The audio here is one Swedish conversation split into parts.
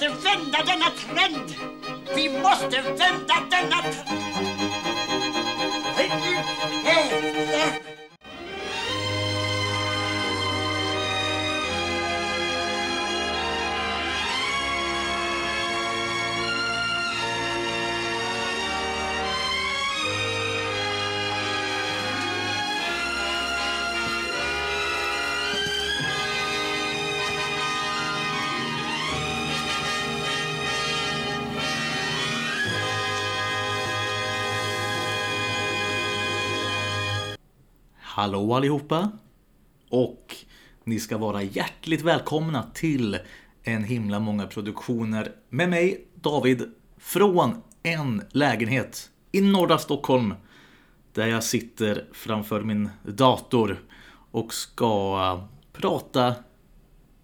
måste vända denna trend! Vi måste vända denna trend! Hallå allihopa! Och ni ska vara hjärtligt välkomna till en himla många produktioner med mig, David, från en lägenhet i norra Stockholm. Där jag sitter framför min dator och ska äh, prata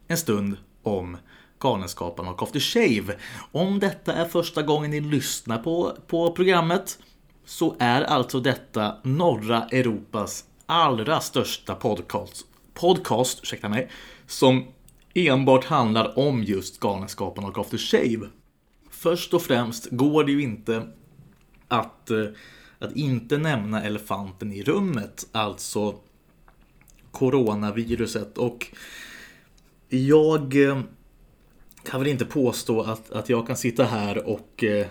en stund om Galenskaparna och After Shave. Om detta är första gången ni lyssnar på, på programmet så är alltså detta norra Europas allra största podcast, podcast ursäkta mig, som enbart handlar om just Galenskaparna och After Shave. Först och främst går det ju inte att, eh, att inte nämna elefanten i rummet, alltså coronaviruset. Och jag eh, kan väl inte påstå att, att jag kan sitta här och eh,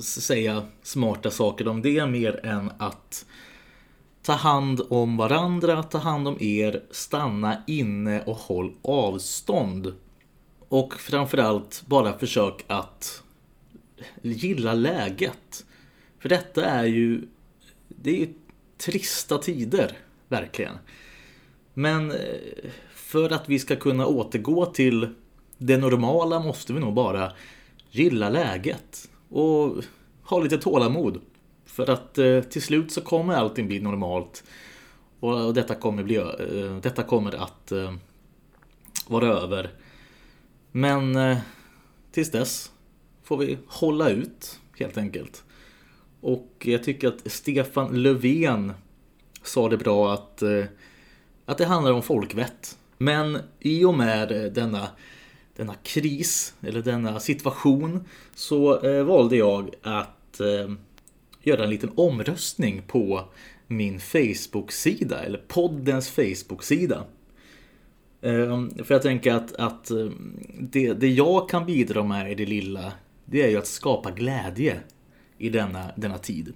säga smarta saker om det mer än att Ta hand om varandra, ta hand om er, stanna inne och håll avstånd. Och framförallt bara försök att gilla läget. För detta är ju, det är ju trista tider, verkligen. Men eh, för att vi ska kunna återgå till det normala måste vi nog bara gilla läget och ha lite tålamod. För att eh, till slut så kommer allting bli normalt. Och detta kommer, bli, eh, detta kommer att eh, vara över. Men eh, tills dess får vi hålla ut helt enkelt. Och jag tycker att Stefan Löfven sa det bra att, eh, att det handlar om folkvett. Men i och med eh, denna, denna kris, eller denna situation, så eh, valde jag att eh, göra en liten omröstning på min Facebook-sida, eller poddens Facebook-sida. Ehm, för jag tänker att, att ehm, det, det jag kan bidra med i det lilla, det är ju att skapa glädje i denna, denna tid.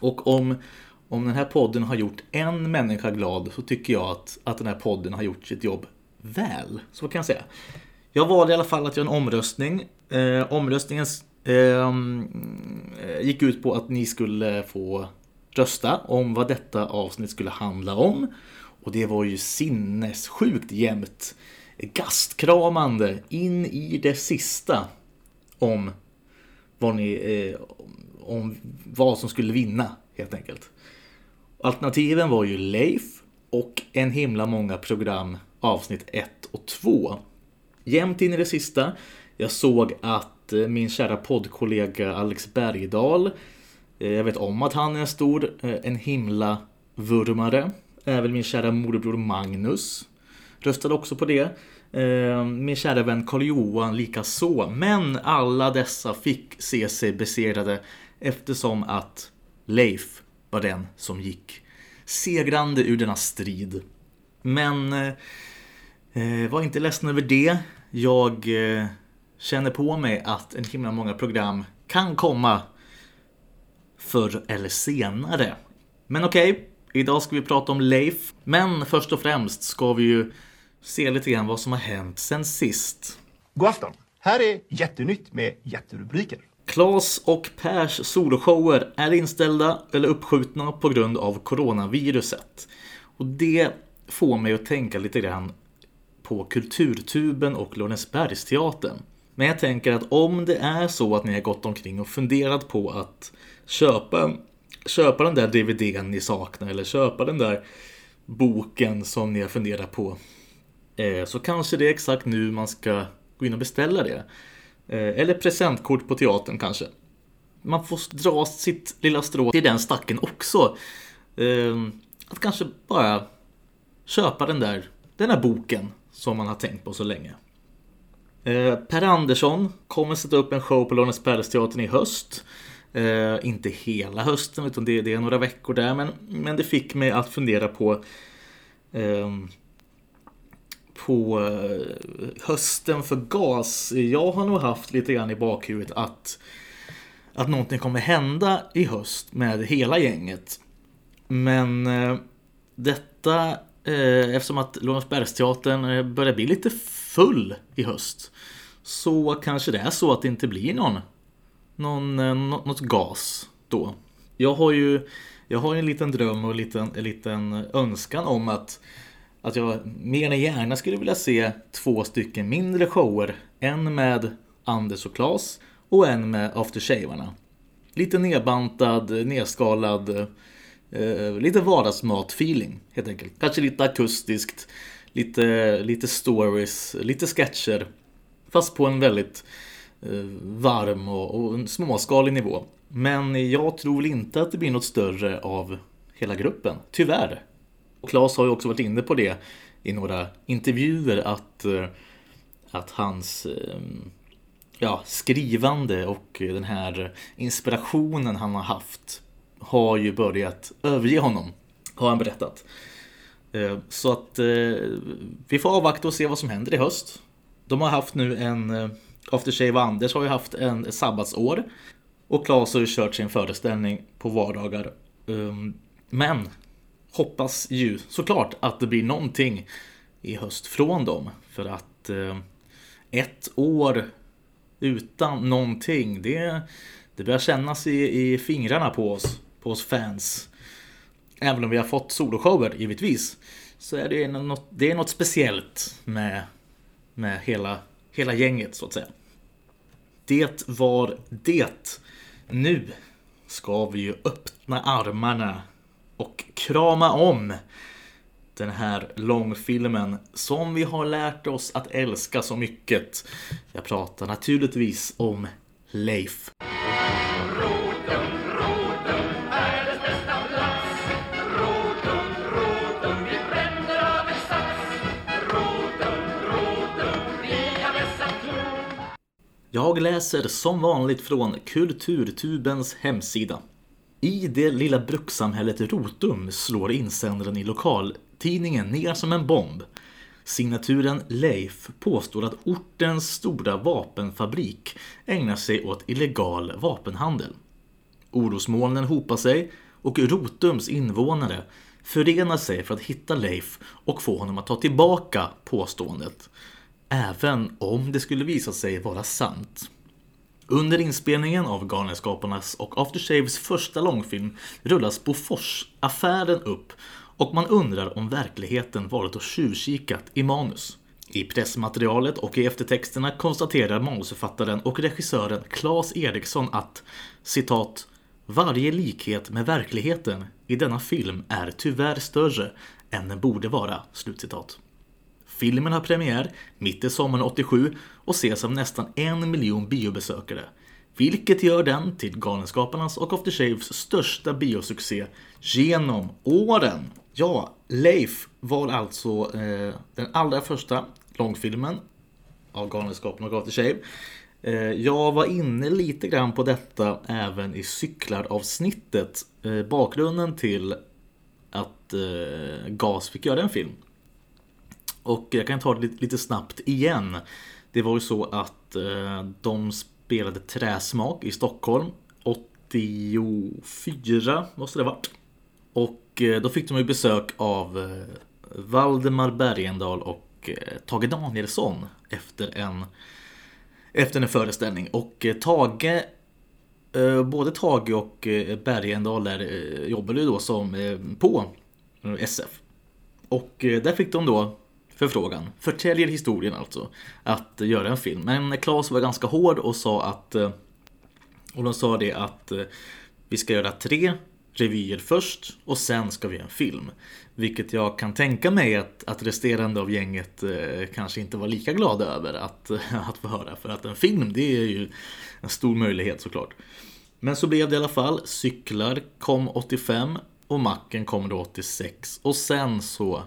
Och om, om den här podden har gjort en människa glad så tycker jag att, att den här podden har gjort sitt jobb väl. Så kan jag säga. Jag valde i alla fall att göra en omröstning. Eh, omröstningen Ehm, gick ut på att ni skulle få rösta om vad detta avsnitt skulle handla om. Och det var ju sinnessjukt jämnt. Gastkramande in i det sista om vad, ni, eh, om vad som skulle vinna helt enkelt. Alternativen var ju Leif och en himla många program avsnitt 1 och 2. Jämt in i det sista. Jag såg att Eh, min kära poddkollega Alex Bergdahl, eh, jag vet om att han är en stor, eh, en himla vurmare. Även min kära morbror Magnus röstade också på det. Min kära vän Karl-Johan likaså. Men alla dessa fick se sig besegrade eftersom att Leif var den som gick segrande ur denna strid. Men eh, var inte ledsen över det. Jag eh, känner på mig att en himla många program kan komma förr eller senare. Men okej, okay, idag ska vi prata om Leif. Men först och främst ska vi ju se lite grann vad som har hänt sen sist. God afton! Här är Jättenytt med jätterubriker. Klas och Pers soloshower är inställda eller uppskjutna på grund av coronaviruset. Och det får mig att tänka lite grann på Kulturtuben och Lorensbergsteatern. Men jag tänker att om det är så att ni har gått omkring och funderat på att köpa, köpa den där DVDn ni saknar eller köpa den där boken som ni har funderat på. Eh, så kanske det är exakt nu man ska gå in och beställa det. Eh, eller presentkort på teatern kanske. Man får dra sitt lilla strå till den stacken också. Eh, att kanske bara köpa den där, den där boken som man har tänkt på så länge. Eh, per Andersson kommer sätta upp en show på Lorensbergsteatern i höst. Eh, inte hela hösten utan det, det, är några veckor där men, men det fick mig att fundera på ehm, eh, på hösten för gas. Jag har nog haft lite grann i bakhuvudet att att någonting kommer hända i höst med hela gänget. Men eh, detta Eh, eftersom att Lorensbergsteatern eh, börjar bli lite full i höst så kanske det är så att det inte blir någon, någon eh, något gas då. Jag har ju jag har en liten dröm och en liten, en liten önskan om att att jag mer än gärna skulle vilja se två stycken mindre shower. En med Anders och Klas och en med Aftershavarna. Lite nedbantad, nedskalad, eh, eh, lite vardagsmat-feeling helt enkelt. Kanske lite akustiskt, lite, lite stories, lite sketcher. Fast på en väldigt eh, varm och, och en småskalig nivå. Men jag tror väl inte att det blir något större av hela gruppen, tyvärr. Och Claes har ju också varit inne på det i några intervjuer att, eh, att hans eh, ja, skrivande och den här inspirationen han har haft har ju börjat överge honom, har han berättat. Eh, så att eh, vi får avvakta och se vad som händer i höst. De har haft nu en, eh, Aftershave och Anders har ju haft en sabbatsår. Och Claes har ju kört sin föreställning på vardagar. Ehm, men hoppas ju såklart att det blir någonting i höst från dem. För att ett år utan någonting. Det, det börjar kännas i, i fingrarna på oss, på oss fans. Även om vi har fått soloshower givetvis. Så är det något, det är något speciellt med, med hela, hela gänget så att säga. Det var det. Nu ska vi ju öppna armarna och krama om den här långfilmen som vi har lärt oss att älska så mycket. Jag pratar naturligtvis om Leif. Jag läser som vanligt från Kulturtubens hemsida. I det lilla brukssamhället Rotum slår insändaren i lokaltidningen ner som en bomb. Signaturen Leif påstår att ortens stora vapenfabrik ägnar sig åt illegal vapenhandel. Orosmolnen hopar sig och Rotums invånare förenar sig för att hitta Leif och få honom att ta tillbaka påståendet. Även om det skulle visa sig vara sant. Under inspelningen av Galenskaparnas och Aftershaves första långfilm rullas Bofors-affären upp och man undrar om verkligheten varit och tjuvkikat i manus. I pressmaterialet och i eftertexterna konstaterar manusförfattaren och regissören Claes Eriksson att citat “Varje likhet med verkligheten i denna film är tyvärr större än den borde vara”. Slutcitat. Filmen har premiär mitt i sommaren 87 och ses av nästan en miljon biobesökare. Vilket gör den till Galenskaparnas och After Shaves största biosuccé genom åren. Ja, Leif var alltså eh, den allra första långfilmen av Galenskaparna och After Shave. Eh, jag var inne lite grann på detta även i cyklar-avsnittet. Eh, bakgrunden till att eh, GAS fick göra en film och jag kan ta det lite snabbt igen. Det var ju så att eh, de spelade Träsmak i Stockholm 84 måste det ha varit. Och eh, då fick de ju besök av eh, Valdemar Bergendahl och eh, Tage Danielsson efter en, efter en föreställning. Och eh, Tage eh, Både Tage och Bergendahl där jobbade ju då som på SF. Och där fick de då förfrågan. Förtäljer historien alltså. Att göra en film. Men Claes var ganska hård och sa att... Eh, och de sa det att eh, vi ska göra tre revyer först och sen ska vi göra en film. Vilket jag kan tänka mig att, att resterande av gänget eh, kanske inte var lika glada över att, att få höra. För att en film, det är ju en stor möjlighet såklart. Men så blev det i alla fall. Cyklar kom 85 och Macken kom då 86. Och sen så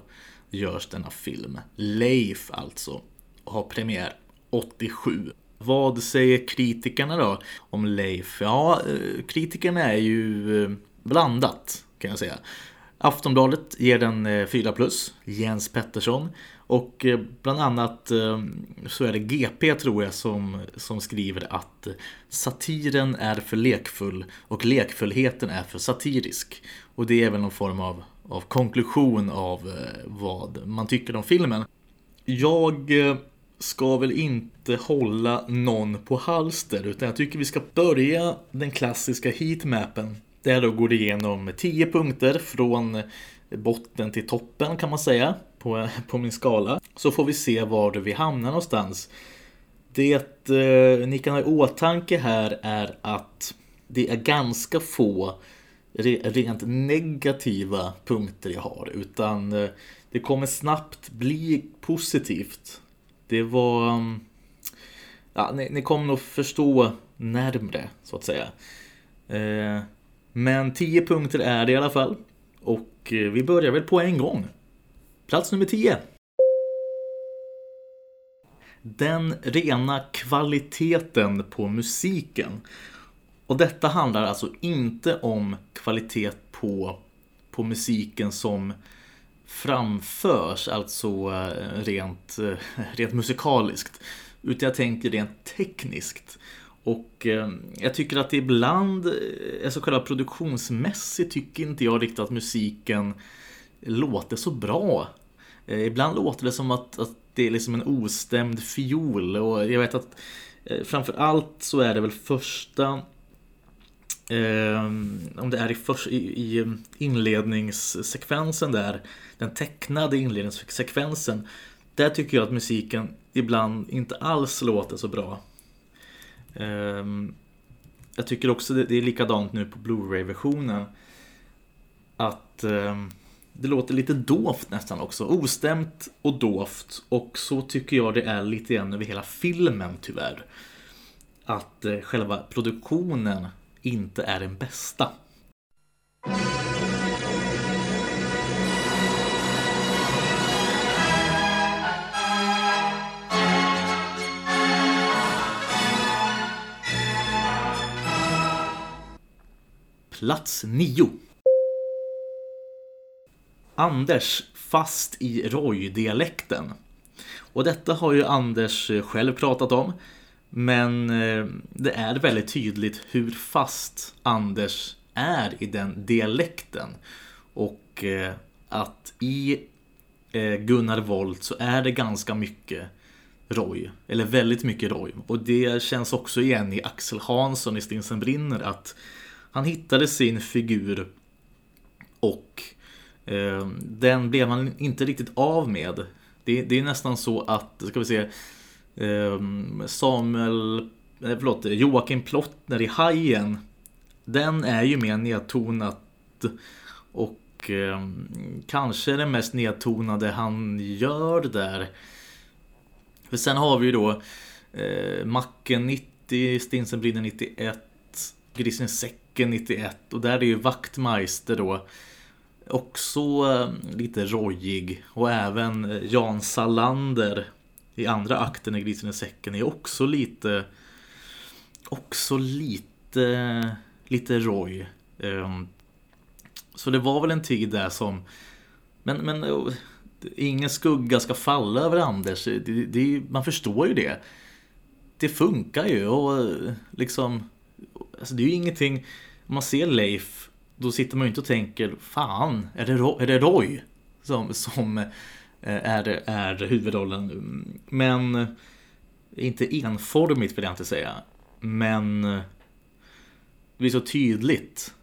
görs denna film. Leif alltså. Har premiär 87. Vad säger kritikerna då om Leif? Ja, eh, kritikerna är ju eh, blandat kan jag säga. Aftonbladet ger den eh, 4 plus, Jens Pettersson. Och bland annat så är det GP tror jag som, som skriver att satiren är för lekfull och lekfullheten är för satirisk. Och det är väl någon form av, av konklusion av eh, vad man tycker om filmen. Jag eh, ska väl inte hålla någon på halster utan jag tycker vi ska börja den klassiska heatmappen. Där då går det igenom 10 punkter från botten till toppen kan man säga på, på min skala. Så får vi se var vi hamnar någonstans. Det eh, ni kan ha i åtanke här är att det är ganska få re, rent negativa punkter jag har utan eh, det kommer snabbt bli positivt det var... Mm, ja, ni, ni kommer nog förstå närmre, så att säga. Eh, men 10 punkter är det i alla fall. Och eh, vi börjar väl på en gång. Plats nummer 10. Den rena kvaliteten på musiken. Och detta handlar alltså inte om kvalitet på, på musiken som framförs, alltså eh, rent, eh, rent musikaliskt. Utan jag tänker rent tekniskt. Och eh, jag tycker att ibland, så själva produktionsmässigt tycker inte jag riktigt att musiken låter så bra. Ibland låter det som att, att det är liksom en ostämd fiol och jag vet att framför allt så är det väl första Eh, om det är i, för, i, i, ehm, inledningssekvensen där, den tecknade inledningssekvensen. Där tycker jag att musiken ibland inte alls låter så bra. Eh, jag tycker också det, det är likadant nu på Blu-ray-versionen. Att eh, det låter lite dovt nästan också. Ostämt och dovt. Och så tycker jag det är lite grann över hela filmen tyvärr. Att eh, själva produktionen inte är den bästa. Plats 9. Anders fast i Roy-dialekten. Och detta har ju Anders själv pratat om. Men eh, det är väldigt tydligt hur fast Anders är i den dialekten. Och eh, att i eh, Gunnar Volt så är det ganska mycket Roy. Eller väldigt mycket Roy. Och det känns också igen i Axel Hansson i Stinsen brinner att han hittade sin figur och eh, den blev han inte riktigt av med. Det, det är nästan så att, ska vi se, Ehm, Samuel, eh, förlåt, Joakim Plottner i Hajen. Den är ju mer nedtonat och eh, kanske det mest nedtonade han gör där. För sen har vi ju då eh, Macken 90, Stinsenbrinner 91, Grisen säcken 91 och där är ju Vaktmeister då också eh, lite rojig och även eh, Jan Salander i andra akten i Grisen i säcken är också lite också lite lite Roy. Ehm, så det var väl en tid där som men, men ingen skugga ska falla över Anders. Det, det, man förstår ju det. Det funkar ju och liksom alltså det är ju ingenting om man ser Leif då sitter man ju inte och tänker fan, är det, är det Roy som, som är, är huvudrollen. Men inte enformigt vill jag inte säga. Men det blir så tydligt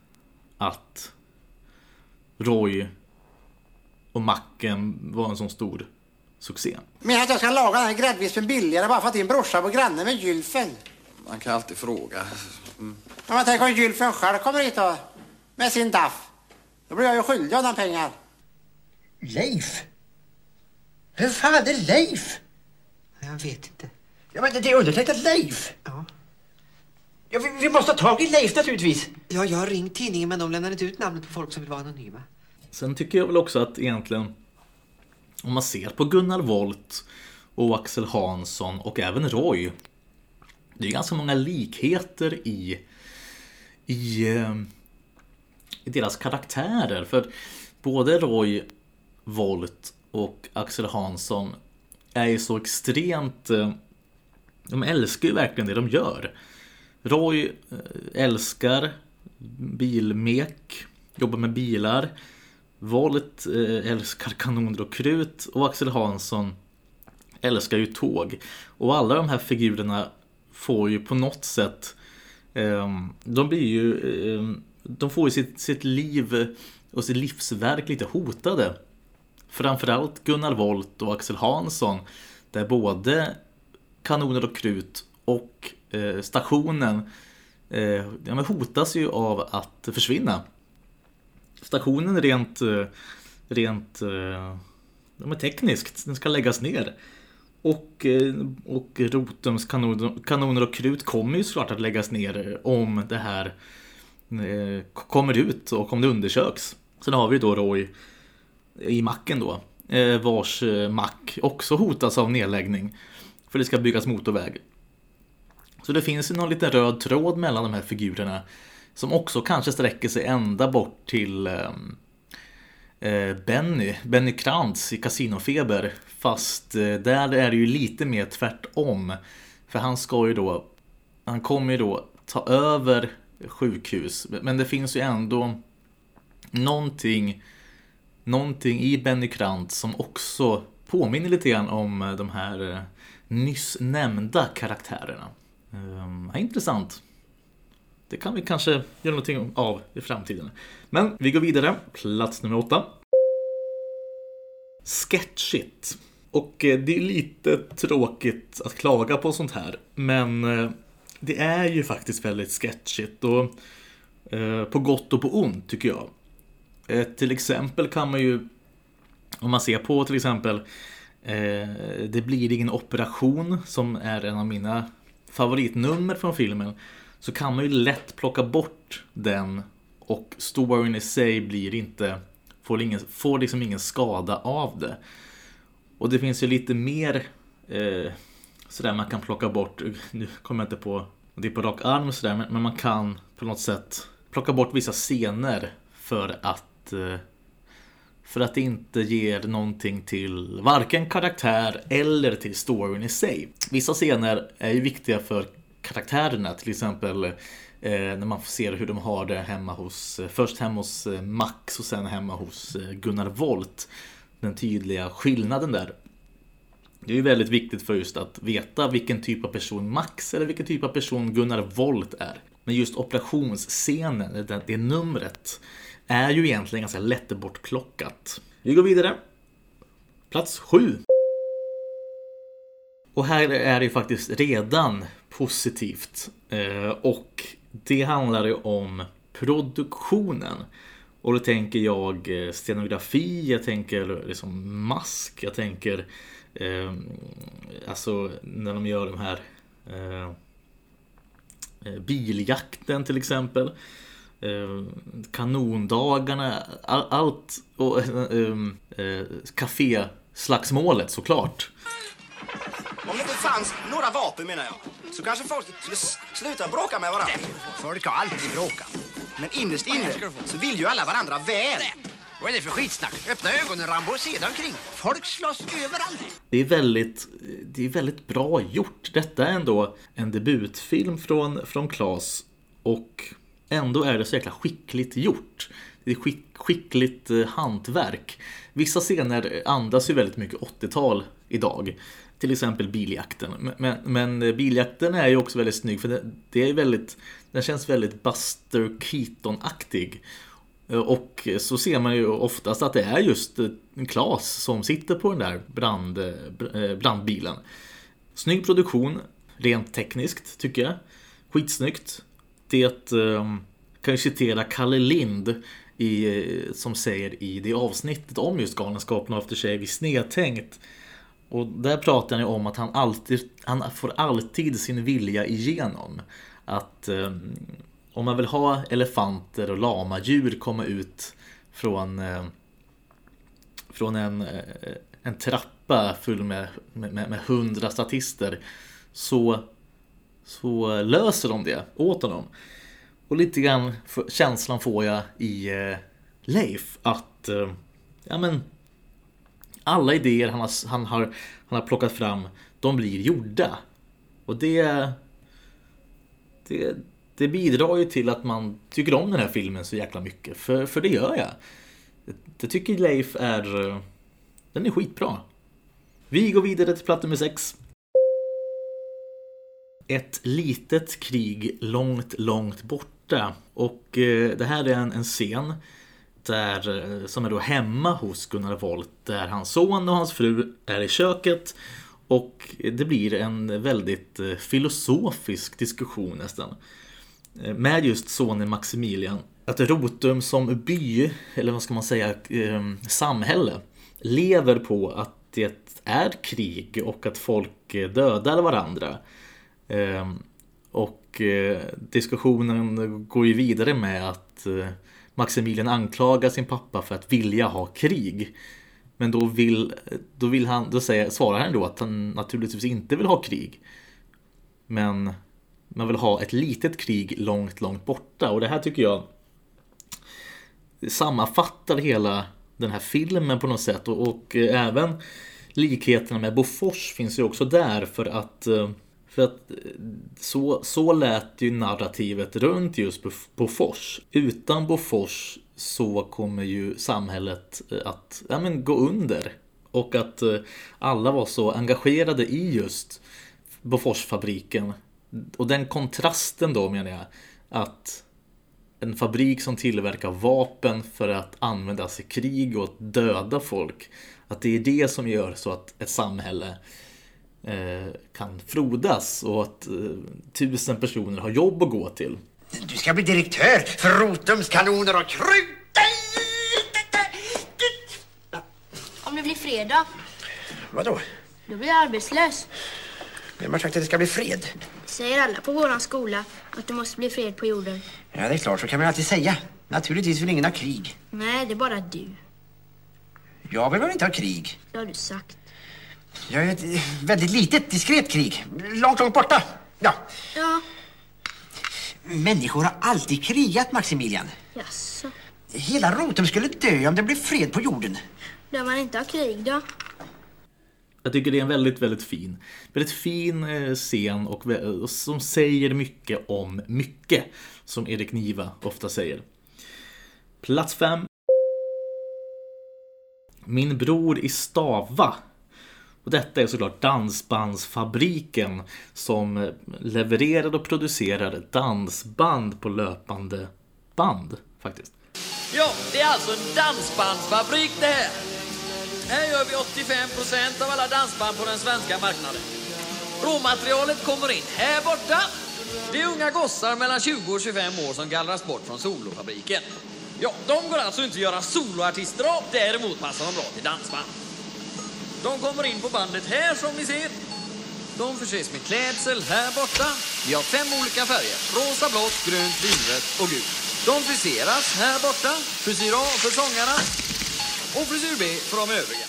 att Roy och macken var en sån stor succé. Menar att jag ska laga den här gräddvispen billigare bara för att din brorsa på grannen med Gylfen? Man kan alltid fråga. Mm. Ja, men tänk om Gylfen själv kommer hit och, med sin daff. Då blir jag ju skyldig honom pengar. Leif? Vem fan är Leif? Jag vet inte. Ja, men det är undertecknat Leif. Ja. Ja, vi, vi måste ha tag i Leif naturligtvis. Ja, jag har ringt tidningen men de lämnar inte ut namnet på folk som vill vara anonyma. Sen tycker jag väl också att egentligen om man ser på Gunnar Volt och Axel Hansson och även Roy. Det är ganska många likheter i, i, eh, i deras karaktärer. För både Roy Volt och Axel Hansson är ju så extremt... Eh, de älskar ju verkligen det de gör. Roy eh, älskar bilmek, jobbar med bilar. Volt eh, älskar kanoner och krut och Axel Hansson älskar ju tåg. Och alla de här figurerna får ju på något sätt ehm, De blir ju ehm, De får ju sitt, sitt liv och sitt livsverk lite hotade. Framförallt Gunnar Volt och Axel Hansson där både kanoner och krut och eh, stationen eh, ja, men hotas ju av att försvinna. Stationen rent, eh, rent eh, ja, men tekniskt, den ska läggas ner. Och, eh, och Rotums kanoner, kanoner och krut kommer ju såklart att läggas ner om det här eh, kommer ut och om det undersöks. Sen har vi då Roy i macken då, eh, vars eh, mack också hotas av nedläggning. För det ska byggas motorväg. Så det finns ju någon liten röd tråd mellan de här figurerna. Som också kanske sträcker sig ända bort till eh, eh Benny, Benny Krantz i Casinofeber. Fast eh, där är det ju lite mer tvärtom. För han ska ju då, han kommer ju då ta över sjukhus. Men det finns ju ändå någonting, någonting i Benny Krantz som också påminner lite grann om eh, de här eh, nyss nämnda karaktärerna. Um, ja, intressant. Det kan vi kanske göra någonting av i framtiden. Men vi går vidare. Plats nummer åtta. Sketchigt. Och eh, det är lite tråkigt att klaga på sånt här. Men det är ju faktiskt väldigt sketchigt. Och eh, på gott och på ont tycker jag. Eh, till exempel kan man ju om man ser på till exempel eh, Det blir ingen operation som är en av mina favoritnummer från filmen så kan man ju lätt plocka bort den och storyn i sig blir inte får, ingen, får liksom ingen skada av det. Och det finns ju lite mer eh, sådär man kan plocka bort, nu kommer jag inte på det är på rak arm sådär, men, men man kan på något sätt plocka bort vissa scener för att Eh, för att det inte ger någonting till varken karaktär eller till storyn i sig. Vissa scener är ju viktiga för karaktärerna, till exempel eh, när man ser hur de har det hemma hos, eh, först hemma hos Max och sen hemma hos Gunnar Volt. Den tydliga skillnaden där. Det är ju väldigt viktigt för just att veta vilken typ av person Max eller vilken typ av person Gunnar Volt är. Men just operationsscenen, det, det numret, är ju egentligen ganska lätt bortplockat. Vi går vidare. Plats 7. Och här är det ju faktiskt redan positivt. Eh, och det handlar ju om produktionen. Och då tänker jag eh, scenografi, jag tänker liksom mask, jag tänker eh, alltså när de gör de här eh, eh biljakten till exempel. Eh, kanondagarna, all, allt och eh, eh, kaféslagsmålet såklart. Om det inte fanns några vapen menar jag, så kanske folk skulle sluta bråka med varandra. Folk har alltid bråkat. Men innerst inne så vill ju alla varandra väl. Vad är det för skitsnack? Öppna ögonen Rambo och se dig omkring. Folk slåss överallt. Det är väldigt, det är väldigt bra gjort. Detta är ändå en debutfilm från, från Klas och Ändå är det så jäkla skickligt gjort. Det är skick, skickligt eh, hantverk. Vissa scener andas ju väldigt mycket 80-tal idag. Till exempel biljakten. Men, men, men, eh, biljakten är ju också väldigt snygg för det, det är väldigt, den känns väldigt Buster Keaton-aktig. Eh, och så ser man ju oftast att det är just eh, Klas som sitter på den där brand, brandbilen. Snygg produktion, rent tekniskt tycker jag. Skitsnyggt det ehm, kan ju citera Kalle Lind i, eh, som säger i det avsnittet om just Galenskapen och After Shave i Snedtänkt. Och där pratar han om att han alltid han får alltid sin vilja igenom. Att eh, om man vill ha elefanter och lama djur komma ut från, eh, från en, eh, en trappa full med, med, med hundra statister så, så löser de det åt honom. Och lite grann känslan får jag i eh, Leif att eh, ja, men, alla idéer han har, han, har, han har plockat fram, de blir gjorda. Och det, det, det bidrar ju till att man tycker om den här filmen så jäkla mycket. För, för det gör jag. Jag tycker Leif är... Eh, den är skitbra. Vi går vidare till platta nummer 6. Ett litet krig långt, långt borta. Och eh, det här är en, en scen där, eh, som är då hemma hos Gunnar Volt där hans son och hans fru är i köket och det blir en väldigt eh, filosofisk diskussion nästan. Eh, med just sonen Maximilian. Att Rotum som by, eller vad ska man säga, samhälle lever på att det är krig och att folk dödar varandra. Ehm, och eh, diskussionen går ju vidare med att eh, Maximilian anklagar sin pappa för att vilja ha krig. Men då vill, då vill han, då säger, svarar han då att han naturligtvis inte vill ha krig. Men man vill ha ett litet krig långt, långt borta. Och det här tycker jag sammanfattar hela den här filmen på något sätt. Och, och även likheterna med Bofors finns ju också där för att eh, för att så, så lät ju narrativet runt just Bofors. Utan Bofors så kommer ju samhället eh, att ja, men, gå under. Och att eh, alla var så engagerade i just Boforsfabriken. Och den kontrasten då menar jag. Att en fabrik som tillverkar vapen för att användas i krig och att döda folk. Att det är det som gör så att ett samhälle eh, kan frodas och att eh, tusen personer har jobb att gå till. Du ska bli direktör för Rotums kanoner och krut. Om det blir fred då? Vadå? Då blir jag arbetslös. Vem har sagt att det ska bli fred? Säger alla på våran skola att det måste bli fred på jorden. Ja, det är klart, så kan man alltid säga. Naturligtvis vill ingen ha krig. Nej, det är bara du. Jag vill väl inte ha krig? Det har du sagt. Jag är ett väldigt litet, diskret krig. Långt, långt borta. Ja. Ja, Människor har alltid krigat, Maximilian. jaså. Hela Rotum skulle dö om det blev fred på jorden. Där man inte har krig då? Jag tycker det är en väldigt, väldigt fin, väldigt fin eh, scen och som säger mycket om mycket. Som Erik Niva ofta säger. Plats fem. Min bror i Stava. Och detta är såklart Dansbandsfabriken som levererade levererar och producerar dansband på löpande band faktiskt. Ja, det är alltså en dansbandsfabrik det här. Här gör vi 85% av alla dansband på den svenska marknaden. Råmaterialet kommer in här borta. Det är unga gossar mellan 20 och 25 år som gallras bort från solofabriken. Ja, de går alltså inte att göra soloartister av, däremot passar de bra till dansband. De kommer in på bandet här som ni ser. De förses med klädsel här borta. Vi har fem olika färger. Rosa, blått, grönt, vinrött och gult. De friseras här borta. Frisyr A för sångarna och frisyr B för de övriga.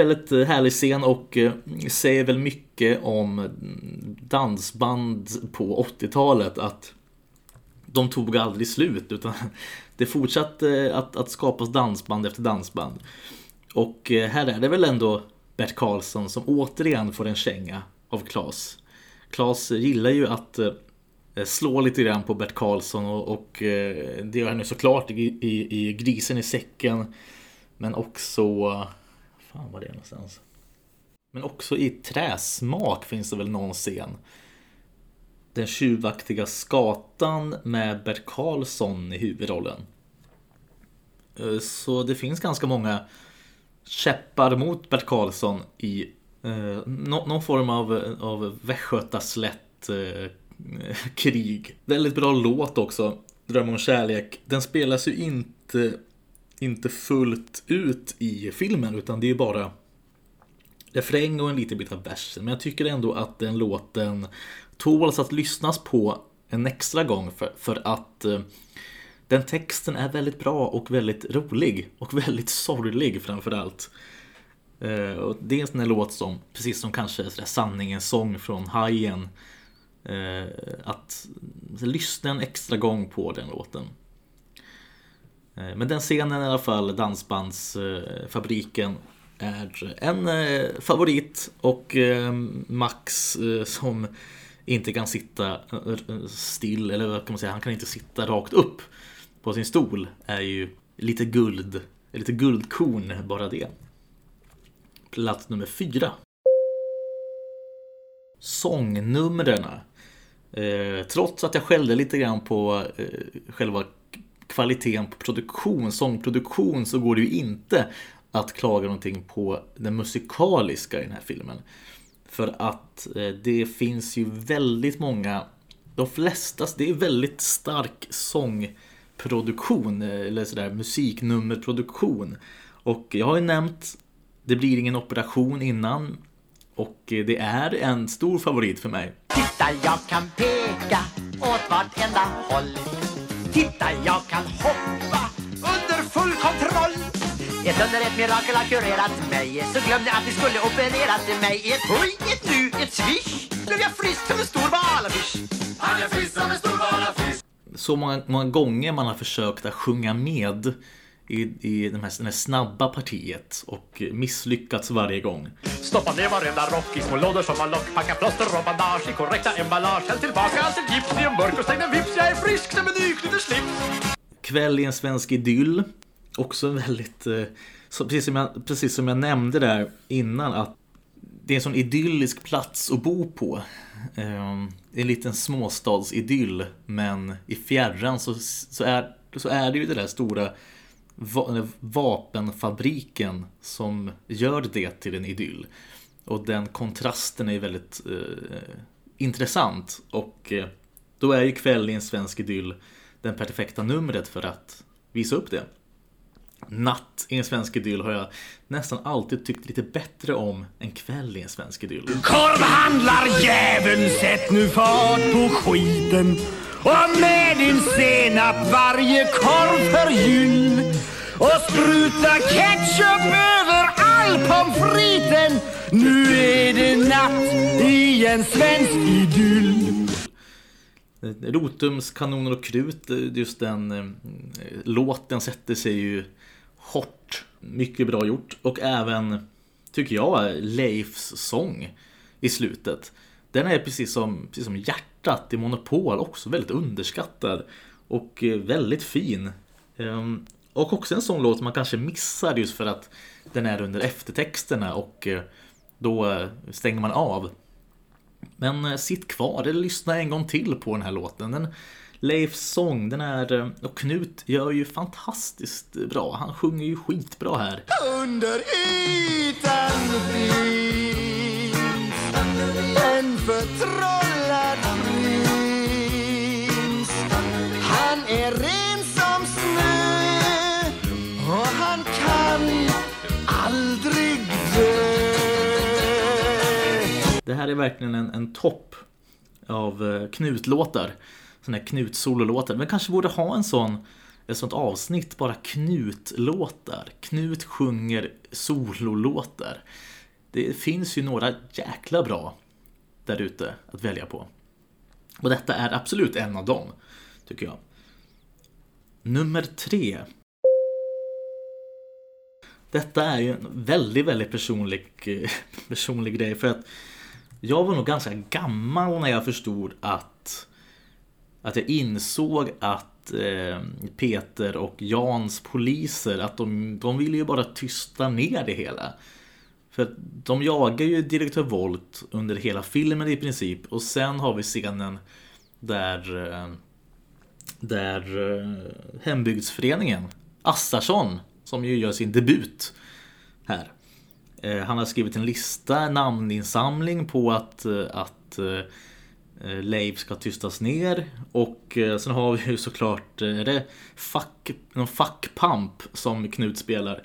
Väldigt eh, härlig scen och eh, säger väl mycket om mm, dansband på 80-talet att de tog aldrig slut utan det fortsatte eh, att, att skapas dansband efter dansband. Och här är det väl ändå Bert Karlsson som återigen får en känga av Klas. Klas gillar ju att eh, slå lite grann på Bert Karlsson och, och eh, det gör han ju såklart i, i, i Grisen i säcken. Men också... Fan var det någonstans? Men också i Träsmak finns det väl någon scen. Den tjuvaktiga skatan med Bert Karlsson i huvudrollen. Eh, så det finns ganska många käppar mot Bert Karlsson i eh, no, någon form av, av västgötaslätt eh, krig. Väldigt bra låt också, Dröm om kärlek. Den spelas ju inte, inte fullt ut i filmen utan det är ju bara refräng och en liten bit av versen. Men jag tycker ändå att den låten tåls att lyssnas på en extra gång för, för att eh, den texten är väldigt bra och väldigt rolig och väldigt sorglig framförallt. Eh, och det är en sån här låt som, precis som kanske sanningens sång från Hajen. Eh, att lyssna en extra gång på den låten. Eh, men den scenen i alla fall, Dansbandsfabriken, är en eh, favorit och eh, Max eh, som inte kan sitta still, eller vad kan man säga, han kan inte sitta rakt upp på sin stol är ju lite guld, lite guldkorn bara det. Plats nummer fyra. Sångnumren. Eh, trots att jag skällde lite grann på eh, själva kvaliteten på produktion, sångproduktion, så går det ju inte att klaga någonting på det musikaliska i den här filmen. För att eh, det finns ju väldigt många, de flesta, det är väldigt stark sång eh, eller sådär musiknummerproduktion. Och jag har ju nämnt Det blir ingen operation innan. Och eh, det är en stor favorit för mig. Titta, jag kan peka åt vartenda håll. Titta, jag kan hoppa under full kontroll. Ett under ett mirakel har kurerat mig Så glömde att ni skulle opererat mig ett huj, ett nu, ett swish Blev jag frisk som en stor valafisch Han är frisk som en stor valafisch Så många, många gånger man har försökt att sjunga med i, i den här, den här snabba partiet och misslyckats varje gång. Stoppa ner varenda rock i små lådor som har lock Packa plåster och bandage i korrekta emballage Häll tillbaka allt till gips i en burk och stäng den vips Jag är frisk som en nyknytt slips Kväll i en svensk idyll. Också väldigt, eh, precis, som jag, precis som jag nämnde där innan att det är en sån idyllisk plats att bo på. Eh, en liten småstadsidyll men i fjärran så, så, är, så är det ju den där stora va, vapenfabriken som gör det till en idyll. Och den kontrasten är väldigt eh, intressant och eh, då är ju Kväll i en svensk idyll den perfekta numret för att visa upp det. Natt i en svensk idyll har jag nästan alltid tyckt lite bättre om än kväll i en svensk idyll. Korvhandlar jäveln, sätt nu fart på skiten. Och med din senap varje korv förgyll Och spruta ketchup över all pommes fritesen. Nu är det natt i en svensk idyll. Rotums kanoner och krut, just den eh, låten sätter sig ju hårt. Mycket bra gjort. Och även, tycker jag, Leifs sång i slutet. Den är precis som, precis som hjärtat i Monopol också väldigt underskattad. Och eh, väldigt fin. Ehm, och också en sån låt man kanske missar just för att den är under eftertexterna och eh, då eh, stänger man av. Men sitt kvar eller lyssna en gång till på den här låten. Den, Leifs sång, den är... Och Knut gör ju fantastiskt bra. Han sjunger ju skitbra här. Under ytan finns en förtrollad prins Han är ren som snö och han kan aldrig dö Det här är verkligen en, en topp av eh, Knut-låtar. Sådana här Knut-sololåtar. Men kanske borde ha en sån ett sånt avsnitt, bara Knut-låtar. Knut sjunger sololåtar. Det finns ju några jäkla bra där ute att välja på. Och detta är absolut en av dem, tycker jag. Nummer tre. Detta är ju en väldigt, väldigt personlig, personlig grej för att jag var nog ganska gammal när jag förstod att att jag insåg att eh, Peter och Jans poliser att de, de ville ju bara tysta ner det hela. För de jagar ju direktör Volt under hela filmen i princip och sen har vi scenen där eh, där eh, hembygdsföreningen Assarsson som ju gör sin debut här. Eh, han har skrivit en lista, namninsamling på att, att Eh, Leif ska tystas ner och eh, sen har vi ju såklart eh, är det fuck, någon fuckpump som Knut spelar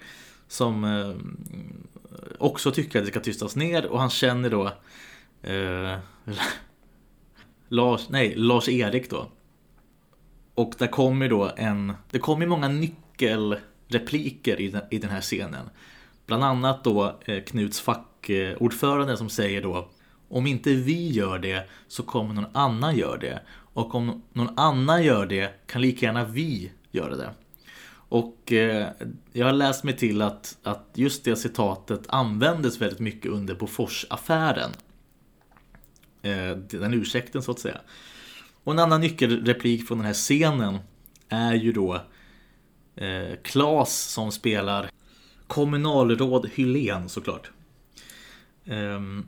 som också tycker att det ska tystas ner och han känner då eh, Lars, nej, Lars-Erik då. Och där kommer då en, det kommer många nyckelrepliker i den, i den här scenen. Bland annat då eh, Knuts fackordförande som säger då om inte vi gör det så kommer någon annan göra det. Och om någon annan gör det kan lika gärna vi göra det. Och eh, jag har läst mig till att, att just det citatet användes väldigt mycket under Boforsaffären. Eh, den ursäkten så att säga. Och en annan nyckelreplik från den här scenen är ju då eh, Klas som spelar kommunalråd Hylén såklart. Ehm,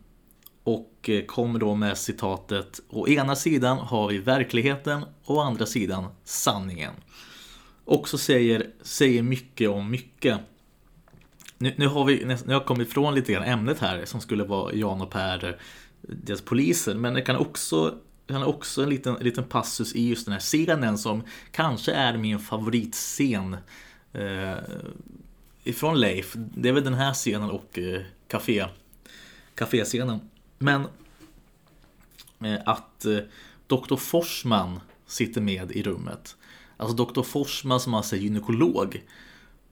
och eh, kommer då med citatet Å ena sidan har vi verkligheten och å andra sidan sanningen. Också säger, säger mycket om mycket. Nu, nu, har vi, nu har jag kommit ifrån lite grann ämnet här som skulle vara Jan och Per, eh, deras poliser. Men det kan också han har också en liten, en liten passus i just den här scenen som kanske är min favoritscen eh, ifrån Leif. Det är väl den här scenen och eh, café, caféscenen. Men eh, att eh, Dr. Forsman sitter med i rummet. Alltså Dr. Forsman som alltså är gynekolog.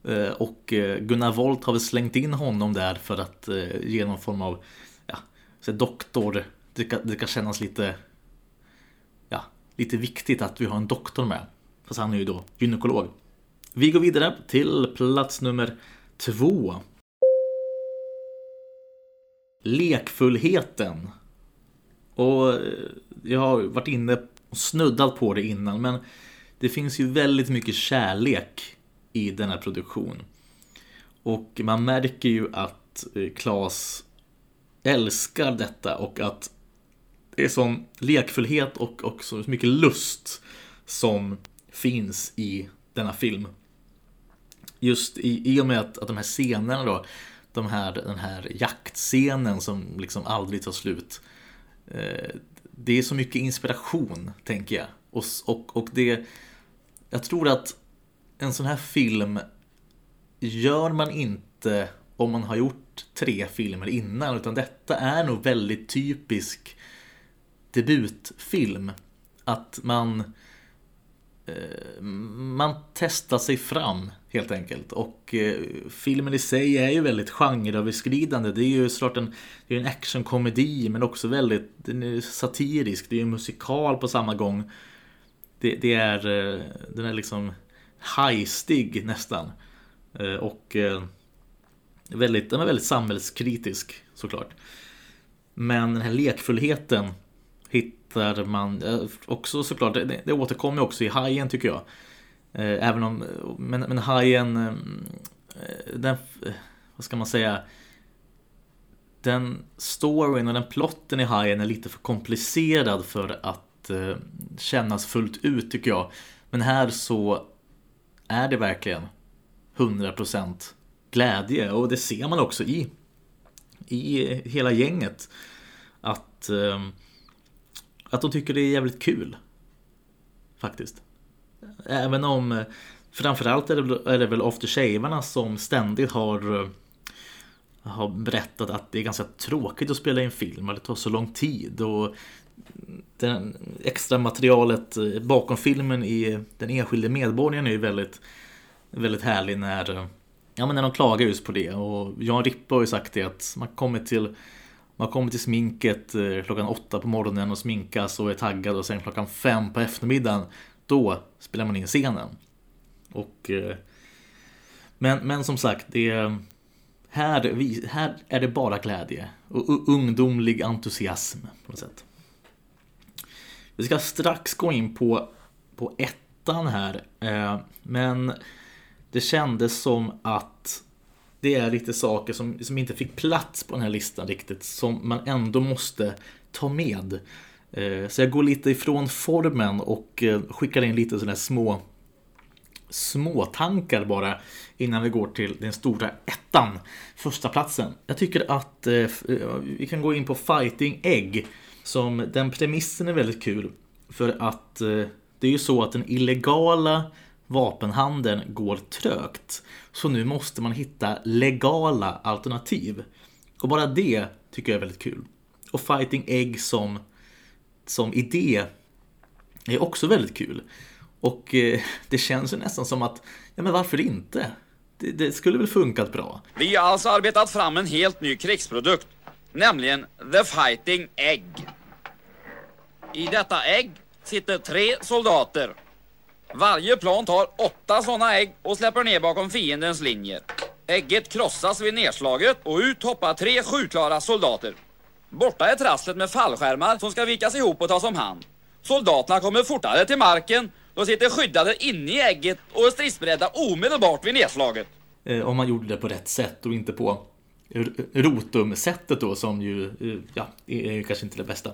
Eh, och Gunnar Volt har väl slängt in honom där för att ge någon form av ja, så doktor. Det kan, det kan kännas lite ja, lite viktigt att vi har en doktor med. Fast han är ju då gynekolog. Vi går vidare till plats nummer två. Lekfullheten. Och eh, jag har varit inne och snuddat på det innan men det finns ju väldigt mycket kärlek i denna produktion. Och man märker ju att eh, Klas älskar detta och att det är sån lekfullhet och också så mycket lust som finns i denna film. Just i, i och med att, att de här scenerna då, de här, den här jaktscenen som liksom aldrig tar slut. Eh, det är så mycket inspiration, tänker jag. Och, och, och det, jag tror att en sån här film gör man inte om man har gjort tre filmer innan, utan detta är nog väldigt typisk debutfilm. Att man eh, man testar sig fram helt enkelt. Och eh, filmen i sig är ju väldigt genreöverskridande. Det är ju såklart en, det är en actionkomedi men också väldigt den är satirisk. Det är ju en musikal på samma gång. Det, det är, eh, den är liksom heistig nästan. Eh, och eh, väldigt, den är väldigt samhällskritisk såklart. Men den här lekfullheten hittar man eh, också såklart, det, det återkommer också i Hajen tycker jag. Eh, även om, men, men Hajen, eh, eh den, eh, vad ska man säga, den storyn och den plotten i Hajen är lite för komplicerad för att eh, kännas fullt ut tycker jag. Men här så är det verkligen 100% glädje och det ser man också i, i hela gänget. Att att de tycker det är jävligt kul. Faktiskt. Även om eh, framförallt är det, är det väl aftershavarna som ständigt har eh, har berättat att det är ganska tråkigt att spela in film och det tar så lång tid och den extra materialet eh, bakom filmen i den enskilde medborgaren är ju väldigt väldigt härlig när ja, men när de klagar just på det. Och Jan Rippe har ju sagt det att man kommer till man kommer till sminket klockan åtta på morgonen och sminkas och är taggad och sen klockan fem på eftermiddagen då spelar man in scenen. Och, eh, men, men som sagt, det här, här är det bara glädje och ungdomlig entusiasm på något sätt. Vi ska strax gå in på, på ettan här. Eh, men det kändes som att det är lite saker som, som inte fick plats på den här listan riktigt, som man ändå måste ta med. Eh, så jag går lite ifrån formen och eh, skickar in lite sådana små små tankar bara innan vi går till den stora ettan, första platsen. Jag tycker att eh, eh vi kan gå in på Fighting Egg som den premissen är väldigt kul för att det är ju så att den illegala vapenhandeln går trögt. Så nu måste man hitta legala alternativ. Och bara det tycker jag är väldigt kul. Och Fighting Egg som, som idé är också väldigt kul. Och eh, det känns ju nästan som att, ja men varför inte? det, det skulle väl funkat bra. Vi har alltså arbetat fram en helt ny krigsprodukt, nämligen The Fighting Egg. I detta ägg sitter tre soldater. Varje plan tar åtta sådana ägg och släpper ner bakom fiendens linjer. Ägget krossas vid nedslaget och ut hoppar tre sjuklara soldater. Borta är trasslet med fallskärmar som ska vikas ihop och tas om hand. Soldaterna kommer fortare till marken. De sitter skyddade inne i ägget och är stridsberedda omedelbart vid nedslaget. Eh, om man gjorde det på rätt sätt och inte på rotum-sättet då som ju, eh, ja, är är kanske inte det bästa.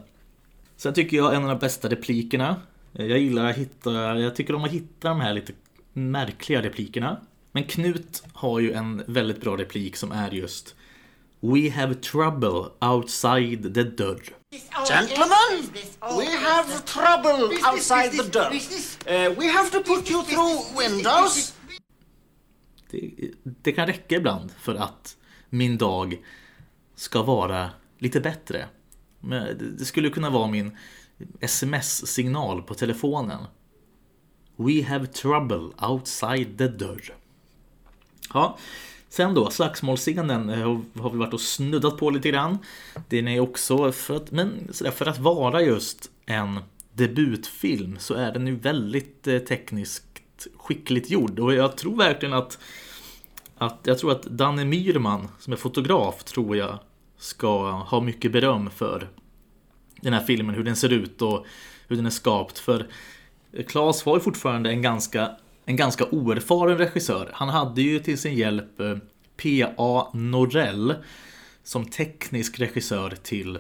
Sen tycker jag en av de bästa replikerna. Eh, jag gillar att hitta, jag tycker om att hitta de här lite märkliga replikerna. Men Knut har ju en väldigt bra replik som är just We have trouble outside the dörr. Gentlemen, we have trouble outside the door. Uh, we have to put you through windows. Det, det kan räcka ibland för att min dag ska vara lite bättre. Det skulle kunna vara min sms-signal på telefonen. We have trouble outside the dörr. Ja, sen då slagsmålscenen eh, har- har vi varit och snuddat på lite grann. Den är också för att, men sådär, för att vara just en debutfilm så är den ju väldigt eh, tekniskt skickligt gjord och jag tror verkligen att att jag tror att Danne Myrman som är fotograf tror jag ska ha mycket beröm för den här filmen, hur den ser ut och hur den är skapt. För Claes var ju fortfarande en ganska, en ganska oerfaren regissör. Han hade ju till sin hjälp eh, P.A. Norell som teknisk regissör till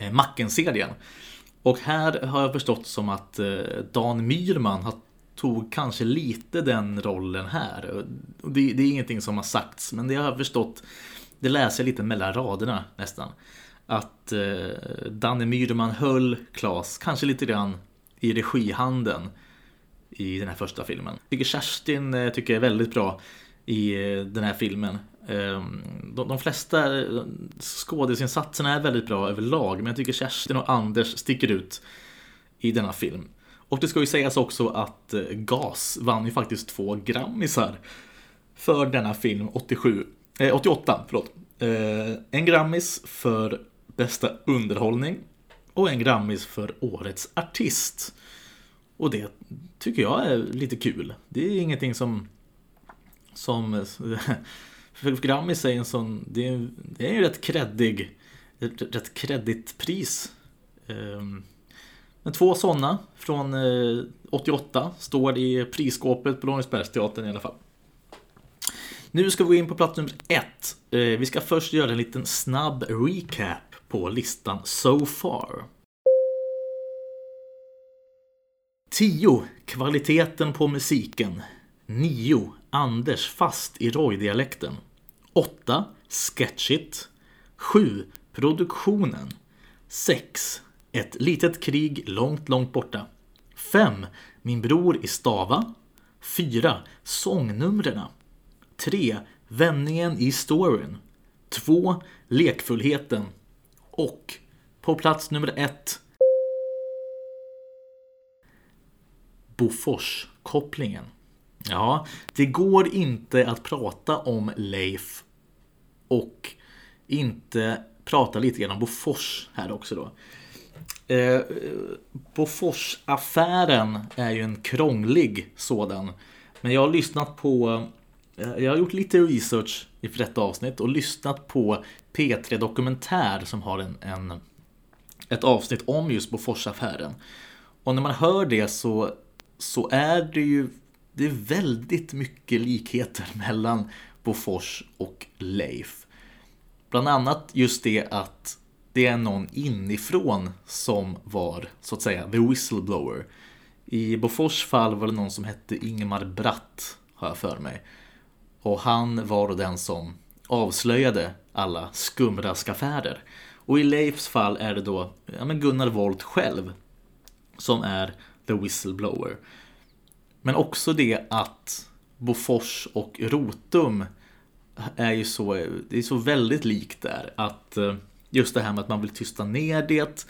eh, Macken-serien. Och här har jag förstått som att eh, Dan Myrman tog kanske lite den rollen här. Det, det är ingenting som har sagts, men det har jag förstått, det läser jag lite mellan raderna nästan. Att eh, Danne Myrman höll Klas kanske lite grann i regihanden i den här första filmen. Jag tycker Kerstin eh, tycker är väldigt bra i eh, den här filmen. Ehm, de, de flesta eh, skådisinsatserna är väldigt bra överlag, men jag tycker Kerstin och Anders sticker ut i denna film. Och det ska ju sägas också att GAS vann ju faktiskt två Grammisar för denna film 87, eh, 88. Förlåt. Eh, en Grammis för bästa underhållning och en Grammis för årets artist. Och det tycker jag är lite kul. Det är ingenting som... som för Grammis är en sån... Det är, det är ju rätt kreddig... Rätt kreddigt pris. Ehm, men två sådana från eh, 88 står i prisskåpet på Långsbergsteatern i alla fall. Nu ska vi gå in på plats nummer ett. Eh, vi ska först göra en liten snabb recap på listan So far. 10. Kvaliteten på musiken. 9. Anders fast i Roy-dialekten. 8. Sketchigt. 7. Produktionen. 6. Ett litet krig långt, långt borta. 5. Min bror i Stava. 4. Sångnumren. 3. Vändningen i storyn. 2. Lekfullheten. Och på plats nummer 1. Bofors-kopplingen. Ja, det går inte att prata om Leif och inte prata lite grann om Bofors här också då. Eh, Bofors-affären är ju en krånglig sådan. Men jag har lyssnat på eh, jag har gjort lite research i detta avsnitt och lyssnat på P3 Dokumentär som har en, en, ett avsnitt om just Boforsaffären. Och när man hör det så, så är det ju det är väldigt mycket likheter mellan Bofors och Leif. Bland annat just det att det är någon inifrån som var så att säga the whistleblower. I Bofors fall var det någon som hette Ingemar Bratt, har jag för mig. Och han var då den som avslöjade alla skumraskaffärer. Och i Leifs fall är det då ja, men Gunnar Wolt själv som är the whistleblower. Men också det att Bofors och Rotum är ju så, det är så väldigt likt där. Att eh, just det här med att man vill tysta ner det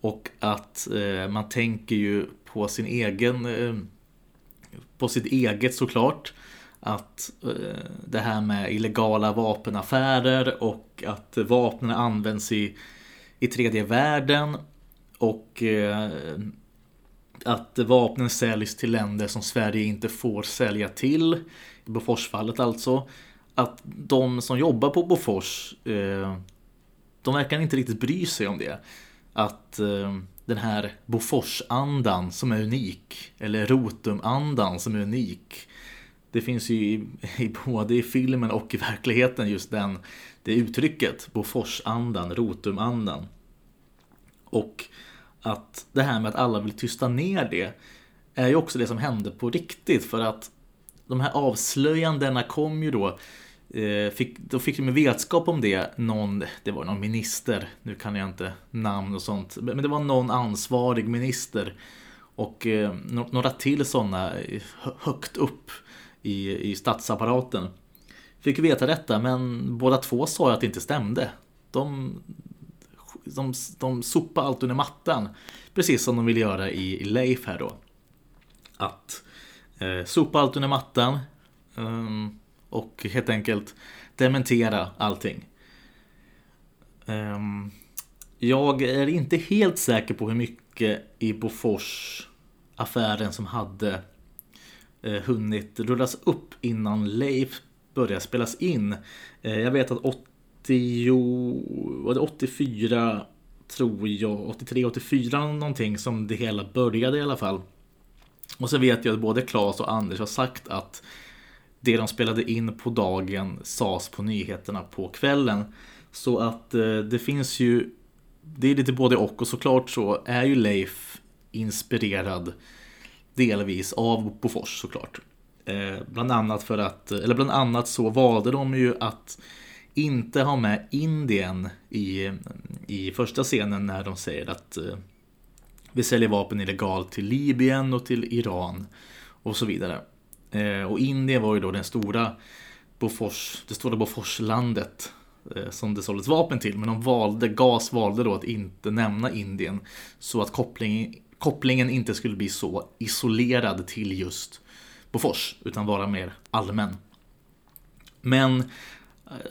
och att eh, man tänker ju på sin egen, eh, på sitt eget såklart. att det här med illegala vapenaffärer och att vapnen används i, i tredje världen och att vapnen säljs till länder som Sverige inte får sälja till. I Boforsfallet alltså. Att de som jobbar på Bofors, eh, de verkar inte riktigt bry sig om det. Att eh, den här Boforsandan som är unik, eller Rotumandan som är unik. Det finns ju i, i både i filmen och i verkligheten just den, det uttrycket, Boforsandan, Rotumandan. Och att det här med att alla vill tysta ner det är ju också det som hände på riktigt för att de här avslöjandena kom ju då eh, Fick, då fick de vetskap om det någon, det var någon minister, nu kan jag inte namn och sånt, men det var någon ansvarig minister och eh, några till sådana eh, högt upp i, i statsapparaten. Fick veta detta men båda två sa att det inte stämde. De, de, de sopar allt under mattan. Precis som de vill göra i, i Leif här då. Att eh, sopa allt under mattan. Um, och helt enkelt dementera allting. Um, jag är inte helt säker på hur mycket i Bofors affären som hade eh, hunnit rullas upp innan Leif började spelas in. Eh, jag vet att 80, var det 84 tror jag, 83, 84 någonting som det hela började i alla fall. Och så vet jag att både Claes och Anders har sagt att det de spelade in på dagen sades på nyheterna på kvällen. Så att eh, det finns ju, det är lite både och och såklart så är ju Leif inspirerad delvis av Bofors såklart. Eh, bland annat för att, eller bland annat så valde de ju att inte ha med Indien i, i första scenen när de säger att eh, vi säljer vapen illegalt till Libyen och till Iran och så vidare. Eh, och Indien var ju då den stora Bofors, det stora Boforslandet eh, som det såldes vapen till. Men de valde, GAS valde då att inte nämna Indien så att koppling, kopplingen inte skulle bli så isolerad till just Bofors utan vara mer allmän. Men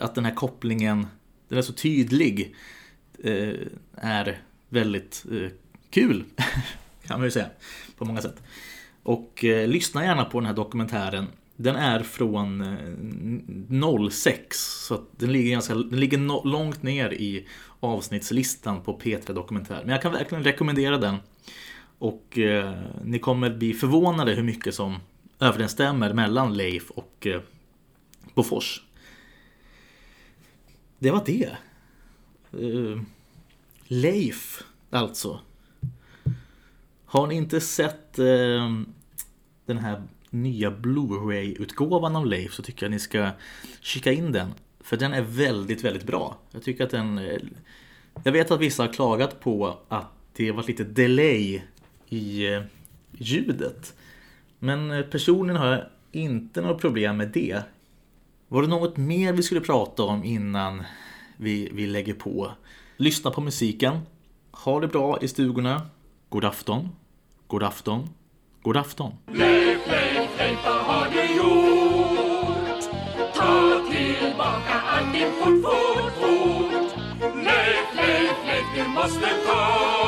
att den här kopplingen, den är så tydlig, eh, är väldigt eh, kul. Kan man ju säga. På många sätt. Och eh, lyssna gärna på den här dokumentären. Den är från eh, 06. Så den ligger, ganska, den ligger no, långt ner i avsnittslistan på P3 Dokumentär. Men jag kan verkligen rekommendera den. Och eh, ni kommer bli förvånade hur mycket som överensstämmer mellan Leif och eh, Bofors. Det var det. Uh, Leif, alltså. Har ni inte sett uh, den här nya Blu-ray-utgåvan av Leif så tycker jag ni ska kika in den. För den är väldigt, väldigt bra. Jag tycker att den... Uh, jag vet att vissa har klagat på att det var lite delay i ljudet. Men personligen har jag inte något problem med det. Var det något mer vi skulle prata om innan vi, vi lägger på? Lyssna på musiken. Ha det bra i stugorna. God afton. God afton. God afton. Leif, Leif, Leif, har du gjort? Ta tillbaka allt din fort, fort, fort. Leif, Leif, Leif, du måste ta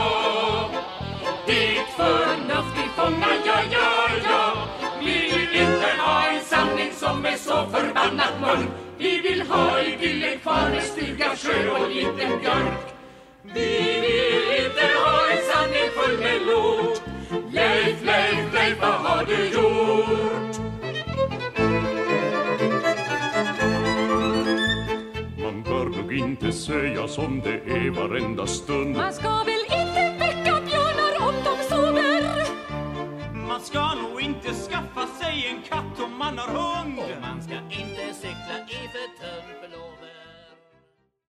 så förbannat mörk. Vi vill ha idyllen kvar, en stuga, sjö och en liten björk. Vi vill inte ha en sanning full med lort. Leif, Leif, Leif, vad har du gjort? Man bör nog inte säga som det är varenda stund. Man ska väl inte väcka björnar om de sover? Man ska nog inte skaffa sig en katt om man har hund. return